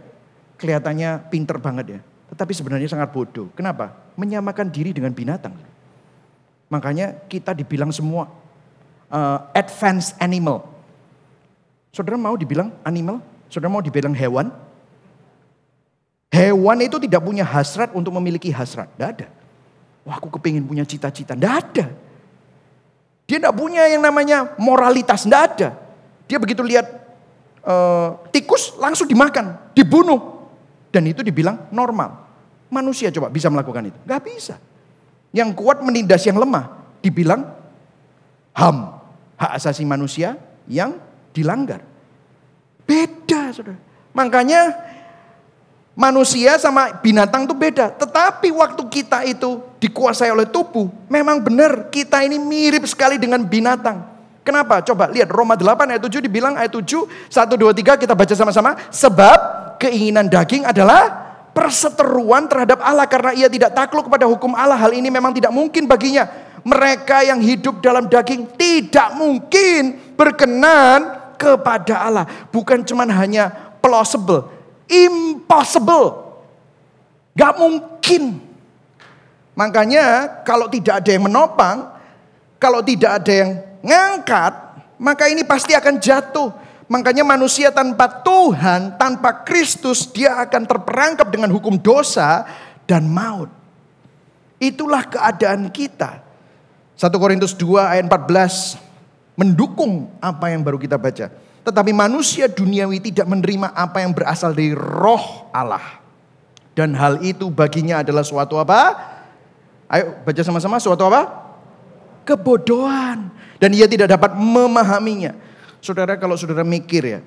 kelihatannya pinter banget ya tetapi sebenarnya sangat bodoh. Kenapa? Menyamakan diri dengan binatang. Makanya kita dibilang semua uh, advanced animal. Saudara mau dibilang animal? Saudara mau dibilang hewan? Hewan itu tidak punya hasrat untuk memiliki hasrat. Tidak ada. Wah aku kepingin punya cita-cita. Tidak ada. Dia tidak punya yang namanya moralitas. Tidak ada. Dia begitu lihat uh, tikus langsung dimakan, dibunuh. Dan itu dibilang normal. Manusia coba bisa melakukan itu? Gak bisa. Yang kuat menindas yang lemah. Dibilang HAM. Hak asasi manusia yang dilanggar. Beda saudara. Makanya manusia sama binatang itu beda. Tetapi waktu kita itu dikuasai oleh tubuh. Memang benar kita ini mirip sekali dengan binatang. Kenapa? Coba lihat Roma 8 ayat 7 dibilang ayat 7. 1, 2, 3 kita baca sama-sama. Sebab keinginan daging adalah perseteruan terhadap Allah karena ia tidak takluk kepada hukum Allah. Hal ini memang tidak mungkin baginya. Mereka yang hidup dalam daging tidak mungkin berkenan kepada Allah. Bukan cuma hanya plausible, impossible. Gak mungkin. Makanya kalau tidak ada yang menopang, kalau tidak ada yang ngangkat, maka ini pasti akan jatuh. Makanya manusia tanpa Tuhan, tanpa Kristus, dia akan terperangkap dengan hukum dosa dan maut. Itulah keadaan kita. 1 Korintus 2 ayat 14 mendukung apa yang baru kita baca. Tetapi manusia duniawi tidak menerima apa yang berasal dari roh Allah. Dan hal itu baginya adalah suatu apa? Ayo baca sama-sama suatu apa? Kebodohan. Dan ia tidak dapat memahaminya. Saudara kalau saudara mikir ya,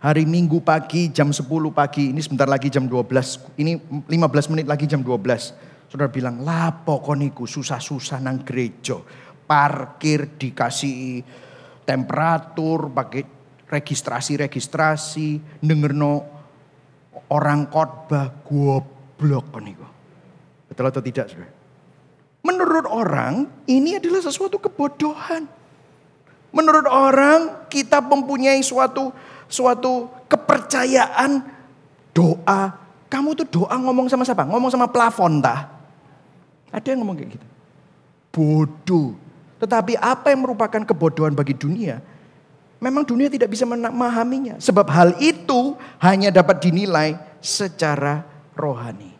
hari Minggu pagi jam 10 pagi, ini sebentar lagi jam 12, ini 15 menit lagi jam 12. Saudara bilang, lapo koniku susah-susah nang gereja. Parkir dikasih temperatur, pakai registrasi-registrasi, dengerno orang khotbah goblok koniku. Betul atau tidak saudara? Menurut orang ini adalah sesuatu kebodohan. Menurut orang kita mempunyai suatu suatu kepercayaan doa. Kamu tuh doa ngomong sama siapa? Ngomong sama plafon tah? Ada yang ngomong kayak gitu. Bodoh. Tetapi apa yang merupakan kebodohan bagi dunia? Memang dunia tidak bisa memahaminya. Sebab hal itu hanya dapat dinilai secara rohani.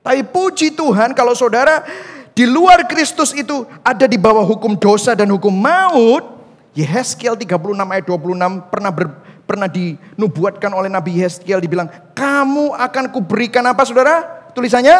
Tapi puji Tuhan kalau saudara di luar Kristus itu ada di bawah hukum dosa dan hukum maut. Yehezkiel 36 ayat 26 pernah ber, pernah dinubuatkan oleh Nabi Yehezkiel dibilang, "Kamu akan kuberikan apa Saudara?" Tulisannya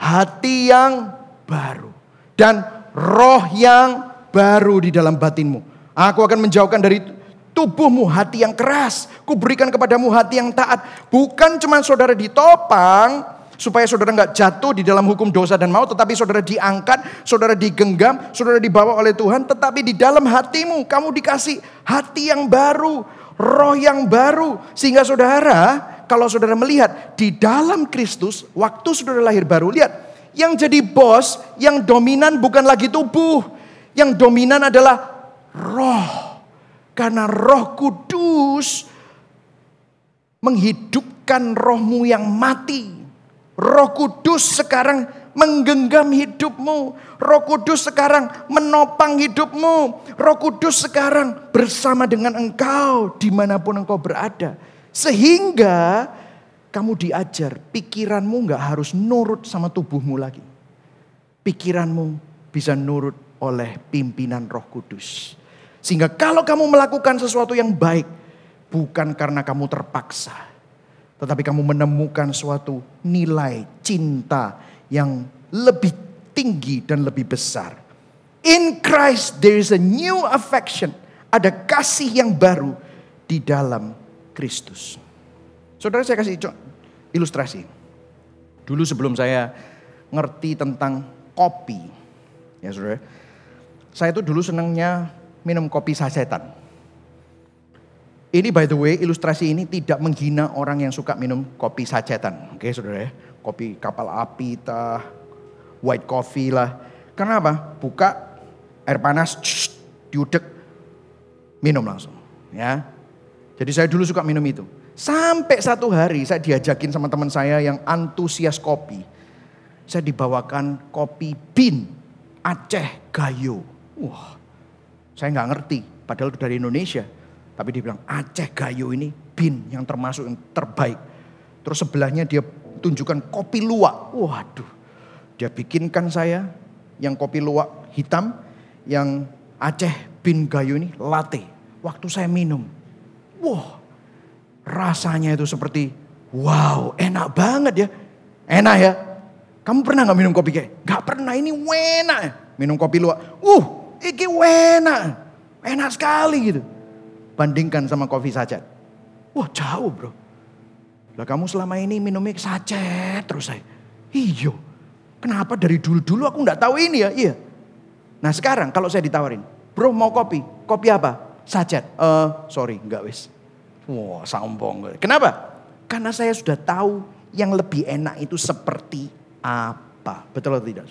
hati yang baru dan roh yang baru di dalam batinmu. Aku akan menjauhkan dari tubuhmu hati yang keras, kuberikan kepadamu hati yang taat. Bukan cuma saudara ditopang, supaya saudara nggak jatuh di dalam hukum dosa dan maut, tetapi saudara diangkat, saudara digenggam, saudara dibawa oleh Tuhan, tetapi di dalam hatimu kamu dikasih hati yang baru, roh yang baru, sehingga saudara kalau saudara melihat di dalam Kristus, waktu saudara lahir baru, lihat, yang jadi bos, yang dominan bukan lagi tubuh, yang dominan adalah roh. Karena roh kudus menghidupkan rohmu yang mati. Roh kudus sekarang menggenggam hidupmu. Roh Kudus sekarang menopang hidupmu. Roh Kudus sekarang bersama dengan engkau di mana pun engkau berada. Sehingga kamu diajar pikiranmu nggak harus nurut sama tubuhmu lagi. Pikiranmu bisa nurut oleh pimpinan roh kudus. Sehingga kalau kamu melakukan sesuatu yang baik. Bukan karena kamu terpaksa. Tetapi kamu menemukan suatu nilai cinta yang lebih tinggi dan lebih besar. In Christ there is a new affection. Ada kasih yang baru di dalam Kristus. Saudara saya kasih ilustrasi. Dulu sebelum saya ngerti tentang kopi. Ya saudara. Saya itu dulu senangnya minum kopi sasetan. Ini by the way ilustrasi ini tidak menghina orang yang suka minum kopi sacetan. Oke saudara ya kopi kapal api tah, white coffee lah. Kenapa? Buka air panas, diudek, minum langsung. Ya. Jadi saya dulu suka minum itu. Sampai satu hari saya diajakin sama teman saya yang antusias kopi. Saya dibawakan kopi bin Aceh Gayo. Wah, saya nggak ngerti. Padahal itu dari Indonesia. Tapi dia bilang Aceh Gayo ini bin yang termasuk yang terbaik. Terus sebelahnya dia tunjukkan kopi luwak. Waduh, dia bikinkan saya yang kopi luwak hitam, yang Aceh bin Gayo ini latte. Waktu saya minum, wah rasanya itu seperti wow enak banget ya. Enak ya. Kamu pernah nggak minum kopi kayak? Gak pernah, ini enak. Minum kopi luwak, uh ini enak. Enak sekali gitu. Bandingkan sama kopi saja. Wah jauh bro. Lah kamu selama ini minumnya sachet terus saya. Iyo. Kenapa dari dulu-dulu aku nggak tahu ini ya? Iya. Nah sekarang kalau saya ditawarin, bro mau kopi, kopi apa? Sachet. Eh uh, sorry, nggak wis. Wah sombong. Kenapa? Karena saya sudah tahu yang lebih enak itu seperti apa. Betul atau tidak?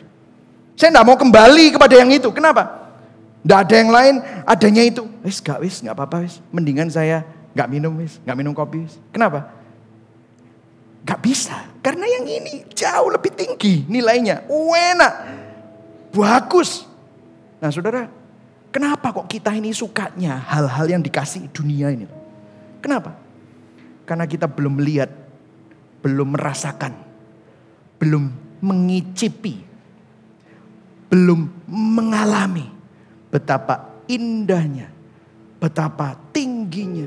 Saya nggak mau kembali kepada yang itu. Kenapa? Nggak ada yang lain, adanya itu. Wis gak wis, nggak apa-apa wis. Mendingan saya nggak minum wis, nggak minum kopi wis. Kenapa? Gak bisa. Karena yang ini jauh lebih tinggi nilainya. Enak. Bagus. Nah saudara, kenapa kok kita ini sukanya hal-hal yang dikasih dunia ini? Kenapa? Karena kita belum melihat, belum merasakan, belum mengicipi, belum mengalami betapa indahnya, betapa tingginya,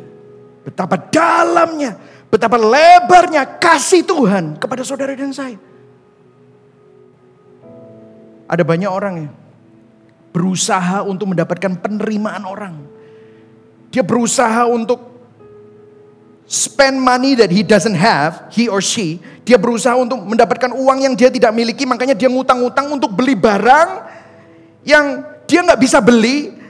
betapa dalamnya, Betapa lebarnya kasih Tuhan kepada saudara dan saya. Ada banyak orang yang berusaha untuk mendapatkan penerimaan orang. Dia berusaha untuk spend money that he doesn't have, he or she. Dia berusaha untuk mendapatkan uang yang dia tidak miliki, makanya dia ngutang-ngutang untuk beli barang yang dia nggak bisa beli,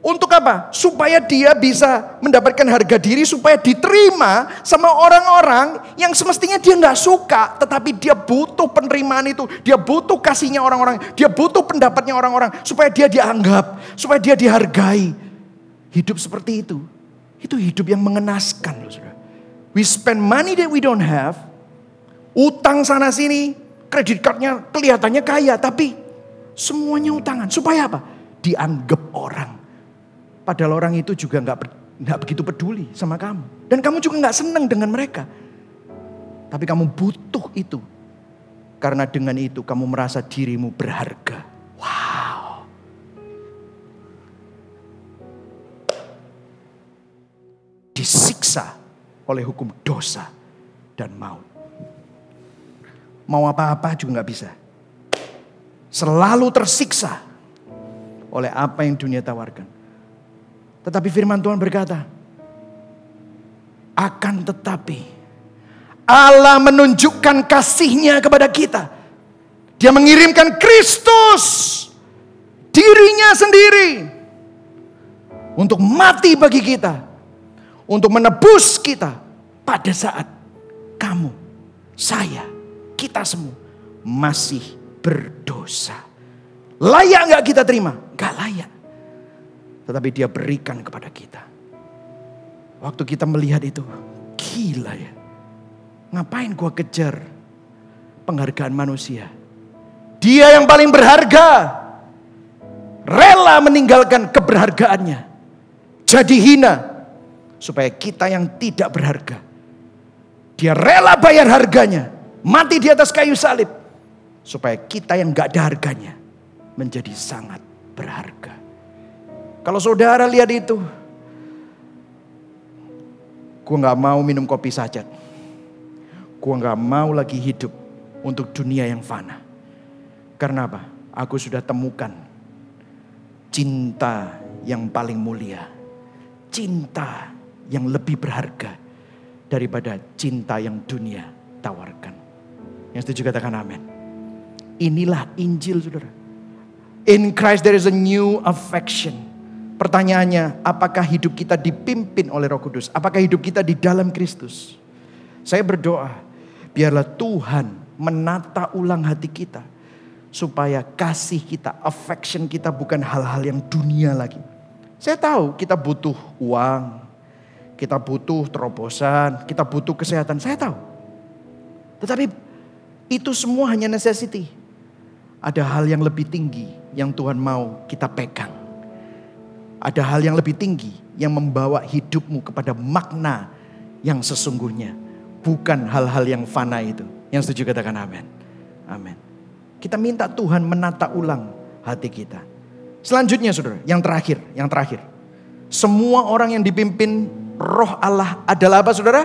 untuk apa? Supaya dia bisa mendapatkan harga diri, supaya diterima sama orang-orang yang semestinya dia nggak suka, tetapi dia butuh penerimaan itu, dia butuh kasihnya orang-orang, dia butuh pendapatnya orang-orang, supaya dia dianggap, supaya dia dihargai. Hidup seperti itu, itu hidup yang mengenaskan, saudara. We spend money that we don't have, utang sana sini, kredit cardnya kelihatannya kaya, tapi semuanya utangan. Supaya apa? Dianggap orang Padahal orang itu juga nggak nggak begitu peduli sama kamu. Dan kamu juga nggak senang dengan mereka. Tapi kamu butuh itu. Karena dengan itu kamu merasa dirimu berharga. Wow. Disiksa oleh hukum dosa dan maut. Mau apa-apa juga nggak bisa. Selalu tersiksa oleh apa yang dunia tawarkan. Tetapi firman Tuhan berkata, akan tetapi Allah menunjukkan kasihnya kepada kita. Dia mengirimkan Kristus dirinya sendiri untuk mati bagi kita, untuk menebus kita pada saat kamu, saya, kita semua masih berdosa. Layak nggak kita terima? Gak layak. Tetapi dia berikan kepada kita. Waktu kita melihat itu, gila ya. Ngapain gua kejar penghargaan manusia? Dia yang paling berharga. Rela meninggalkan keberhargaannya. Jadi hina. Supaya kita yang tidak berharga. Dia rela bayar harganya. Mati di atas kayu salib. Supaya kita yang gak ada harganya. Menjadi sangat berharga. Kalau saudara lihat itu. Gue gak mau minum kopi saja. Gue gak mau lagi hidup untuk dunia yang fana. Karena apa? Aku sudah temukan cinta yang paling mulia. Cinta yang lebih berharga daripada cinta yang dunia tawarkan. Yang setuju katakan amin. Inilah Injil saudara. In Christ there is a new affection. Pertanyaannya, apakah hidup kita dipimpin oleh Roh Kudus? Apakah hidup kita di dalam Kristus? Saya berdoa, biarlah Tuhan menata ulang hati kita. Supaya kasih kita, affection kita bukan hal-hal yang dunia lagi. Saya tahu kita butuh uang, kita butuh terobosan, kita butuh kesehatan. Saya tahu. Tetapi itu semua hanya necessity. Ada hal yang lebih tinggi yang Tuhan mau kita pegang. Ada hal yang lebih tinggi yang membawa hidupmu kepada makna yang sesungguhnya. Bukan hal-hal yang fana itu. Yang setuju katakan amin. Amin. Kita minta Tuhan menata ulang hati kita. Selanjutnya saudara, yang terakhir, yang terakhir. Semua orang yang dipimpin roh Allah adalah apa saudara?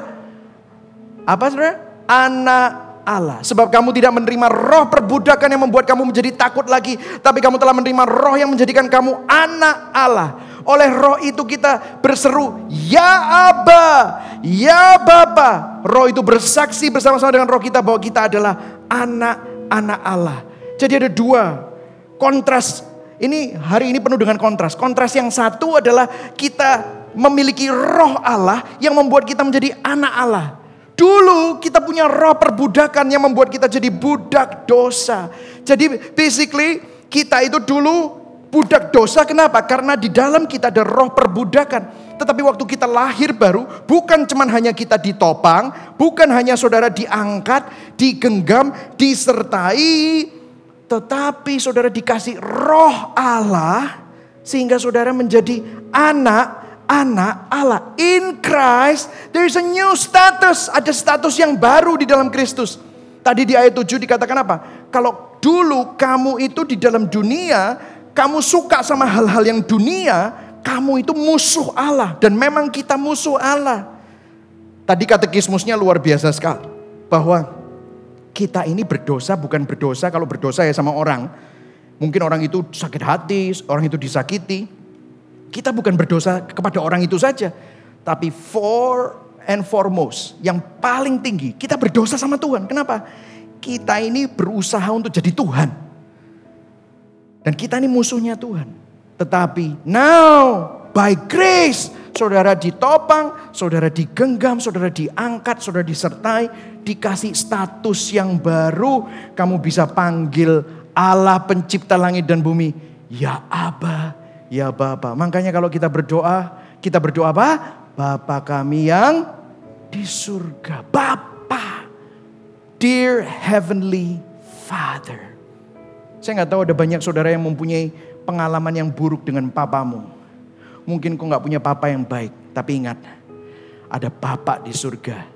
Apa saudara? Anak Allah. Sebab kamu tidak menerima roh perbudakan yang membuat kamu menjadi takut lagi. Tapi kamu telah menerima roh yang menjadikan kamu anak Allah. Oleh roh itu kita berseru, Ya Aba, Ya Bapa. Roh itu bersaksi bersama-sama dengan roh kita bahwa kita adalah anak-anak Allah. Jadi ada dua kontras. Ini hari ini penuh dengan kontras. Kontras yang satu adalah kita memiliki roh Allah yang membuat kita menjadi anak Allah. Dulu kita punya roh perbudakan yang membuat kita jadi budak dosa. Jadi basically kita itu dulu budak dosa kenapa? Karena di dalam kita ada roh perbudakan. Tetapi waktu kita lahir baru, bukan cuman hanya kita ditopang, bukan hanya saudara diangkat, digenggam, disertai, tetapi saudara dikasih roh Allah sehingga saudara menjadi anak anak Allah. In Christ, there is a new status. Ada status yang baru di dalam Kristus. Tadi di ayat 7 dikatakan apa? Kalau dulu kamu itu di dalam dunia, kamu suka sama hal-hal yang dunia, kamu itu musuh Allah. Dan memang kita musuh Allah. Tadi katekismusnya luar biasa sekali. Bahwa kita ini berdosa bukan berdosa kalau berdosa ya sama orang. Mungkin orang itu sakit hati, orang itu disakiti. Kita bukan berdosa kepada orang itu saja. Tapi for and foremost, yang paling tinggi, kita berdosa sama Tuhan. Kenapa? Kita ini berusaha untuk jadi Tuhan. Dan kita ini musuhnya Tuhan. Tetapi now by grace, saudara ditopang, saudara digenggam, saudara diangkat, saudara disertai, dikasih status yang baru, kamu bisa panggil Allah pencipta langit dan bumi, ya Abah, ya Bapa. Makanya kalau kita berdoa, kita berdoa apa? Bapa kami yang di surga. Bapa. Dear Heavenly Father. Saya nggak tahu ada banyak saudara yang mempunyai pengalaman yang buruk dengan papamu. Mungkin kau nggak punya papa yang baik. Tapi ingat, ada Papa di surga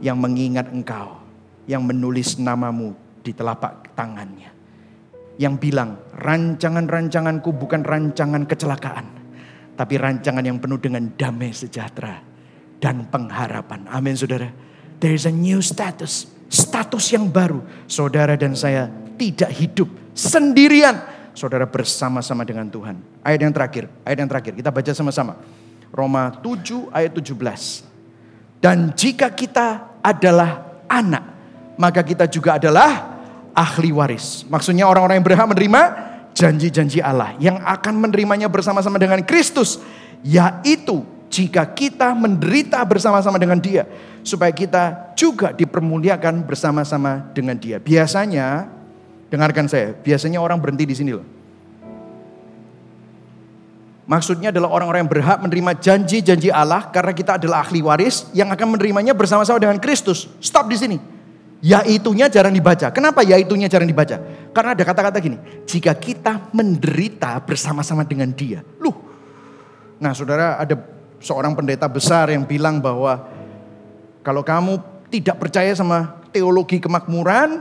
yang mengingat engkau. Yang menulis namamu di telapak tangannya yang bilang rancangan-rancanganku bukan rancangan kecelakaan. Tapi rancangan yang penuh dengan damai sejahtera dan pengharapan. Amin saudara. There is a new status. Status yang baru. Saudara dan saya tidak hidup sendirian. Saudara bersama-sama dengan Tuhan. Ayat yang terakhir. Ayat yang terakhir. Kita baca sama-sama. Roma 7 ayat 17. Dan jika kita adalah anak. Maka kita juga adalah ahli waris. Maksudnya orang-orang yang berhak menerima janji-janji Allah yang akan menerimanya bersama-sama dengan Kristus, yaitu jika kita menderita bersama-sama dengan dia. Supaya kita juga dipermuliakan bersama-sama dengan dia. Biasanya, dengarkan saya, biasanya orang berhenti di sini loh. Maksudnya adalah orang-orang yang berhak menerima janji-janji Allah karena kita adalah ahli waris yang akan menerimanya bersama-sama dengan Kristus. Stop di sini. Yaitunya jarang dibaca. Kenapa yaitunya jarang dibaca? Karena ada kata-kata gini, jika kita menderita bersama-sama dengan dia. Loh. Nah saudara ada seorang pendeta besar yang bilang bahwa kalau kamu tidak percaya sama teologi kemakmuran,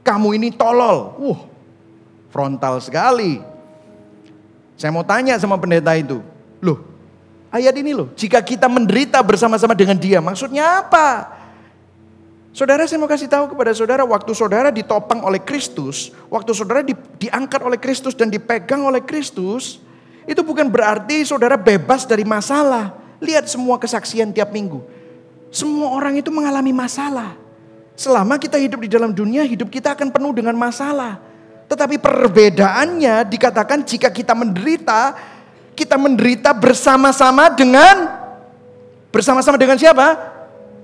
kamu ini tolol. Wah, frontal sekali. Saya mau tanya sama pendeta itu. Loh, ayat ini loh. Jika kita menderita bersama-sama dengan dia. Maksudnya apa? Saudara saya mau kasih tahu kepada saudara. Waktu saudara ditopang oleh Kristus. Waktu saudara di, diangkat oleh Kristus dan dipegang oleh Kristus. Itu bukan berarti saudara bebas dari masalah. Lihat semua kesaksian tiap minggu. Semua orang itu mengalami masalah. Selama kita hidup di dalam dunia, hidup kita akan penuh dengan masalah. Tetapi perbedaannya dikatakan jika kita menderita, kita menderita bersama-sama dengan bersama-sama dengan siapa?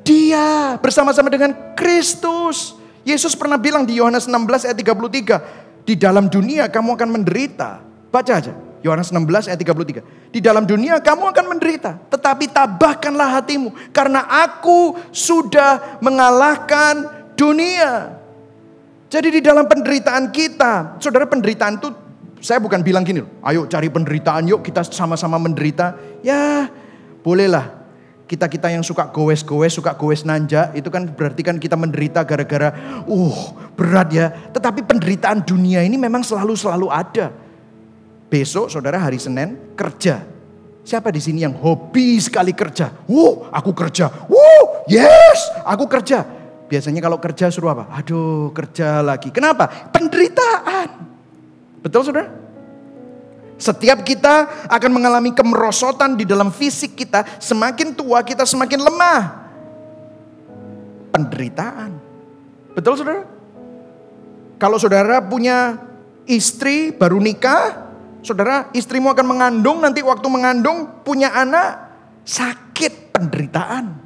Dia, bersama-sama dengan Kristus. Yesus pernah bilang di Yohanes 16 ayat 33, di dalam dunia kamu akan menderita. Baca aja. Yohanes 16 ayat 33. Di dalam dunia kamu akan menderita, tetapi tabahkanlah hatimu karena aku sudah mengalahkan dunia. Jadi di dalam penderitaan kita, saudara penderitaan itu saya bukan bilang gini, ayo cari penderitaan yuk kita sama-sama menderita. Ya bolehlah kita-kita yang suka gowes-gowes, suka gowes nanja, itu kan berarti kan kita menderita gara-gara, uh berat ya. Tetapi penderitaan dunia ini memang selalu-selalu ada. Besok saudara hari Senin kerja. Siapa di sini yang hobi sekali kerja? Wuh, aku kerja. Wuh, yes, aku kerja. Biasanya kalau kerja suruh apa? Aduh kerja lagi. Kenapa? Penderitaan. Betul saudara? Setiap kita akan mengalami kemerosotan di dalam fisik kita. Semakin tua kita semakin lemah. Penderitaan. Betul saudara? Kalau saudara punya istri baru nikah. Saudara istrimu akan mengandung nanti waktu mengandung punya anak. Sakit penderitaan.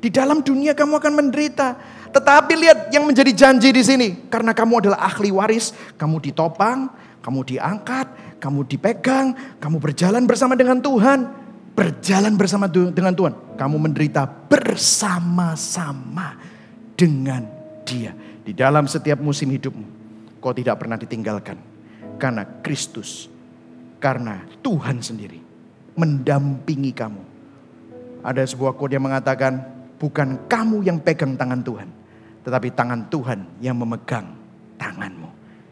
Di dalam dunia kamu akan menderita. Tetapi lihat yang menjadi janji di sini. Karena kamu adalah ahli waris. Kamu ditopang, kamu diangkat, kamu dipegang. Kamu berjalan bersama dengan Tuhan. Berjalan bersama dengan Tuhan. Kamu menderita bersama-sama dengan dia. Di dalam setiap musim hidupmu. Kau tidak pernah ditinggalkan. Karena Kristus. Karena Tuhan sendiri. Mendampingi kamu. Ada sebuah quote yang mengatakan, Bukan kamu yang pegang tangan Tuhan, tetapi tangan Tuhan yang memegang tanganmu.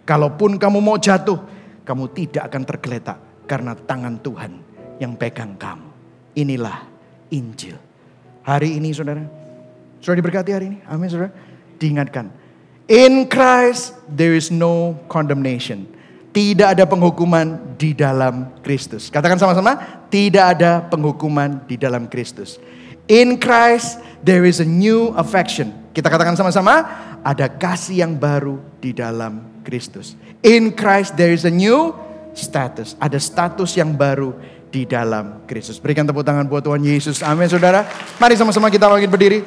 Kalaupun kamu mau jatuh, kamu tidak akan tergeletak karena tangan Tuhan yang pegang kamu. Inilah Injil. Hari ini saudara, sudah diberkati hari ini? Amin saudara. Diingatkan, in Christ there is no condemnation. Tidak ada penghukuman di dalam Kristus. Katakan sama-sama, tidak ada penghukuman di dalam Kristus. In Christ there is a new affection. Kita katakan sama-sama, ada kasih yang baru di dalam Kristus. In Christ there is a new status. Ada status yang baru di dalam Kristus. Berikan tepuk tangan buat Tuhan Yesus. Amin saudara. Mari sama-sama kita bangkit berdiri.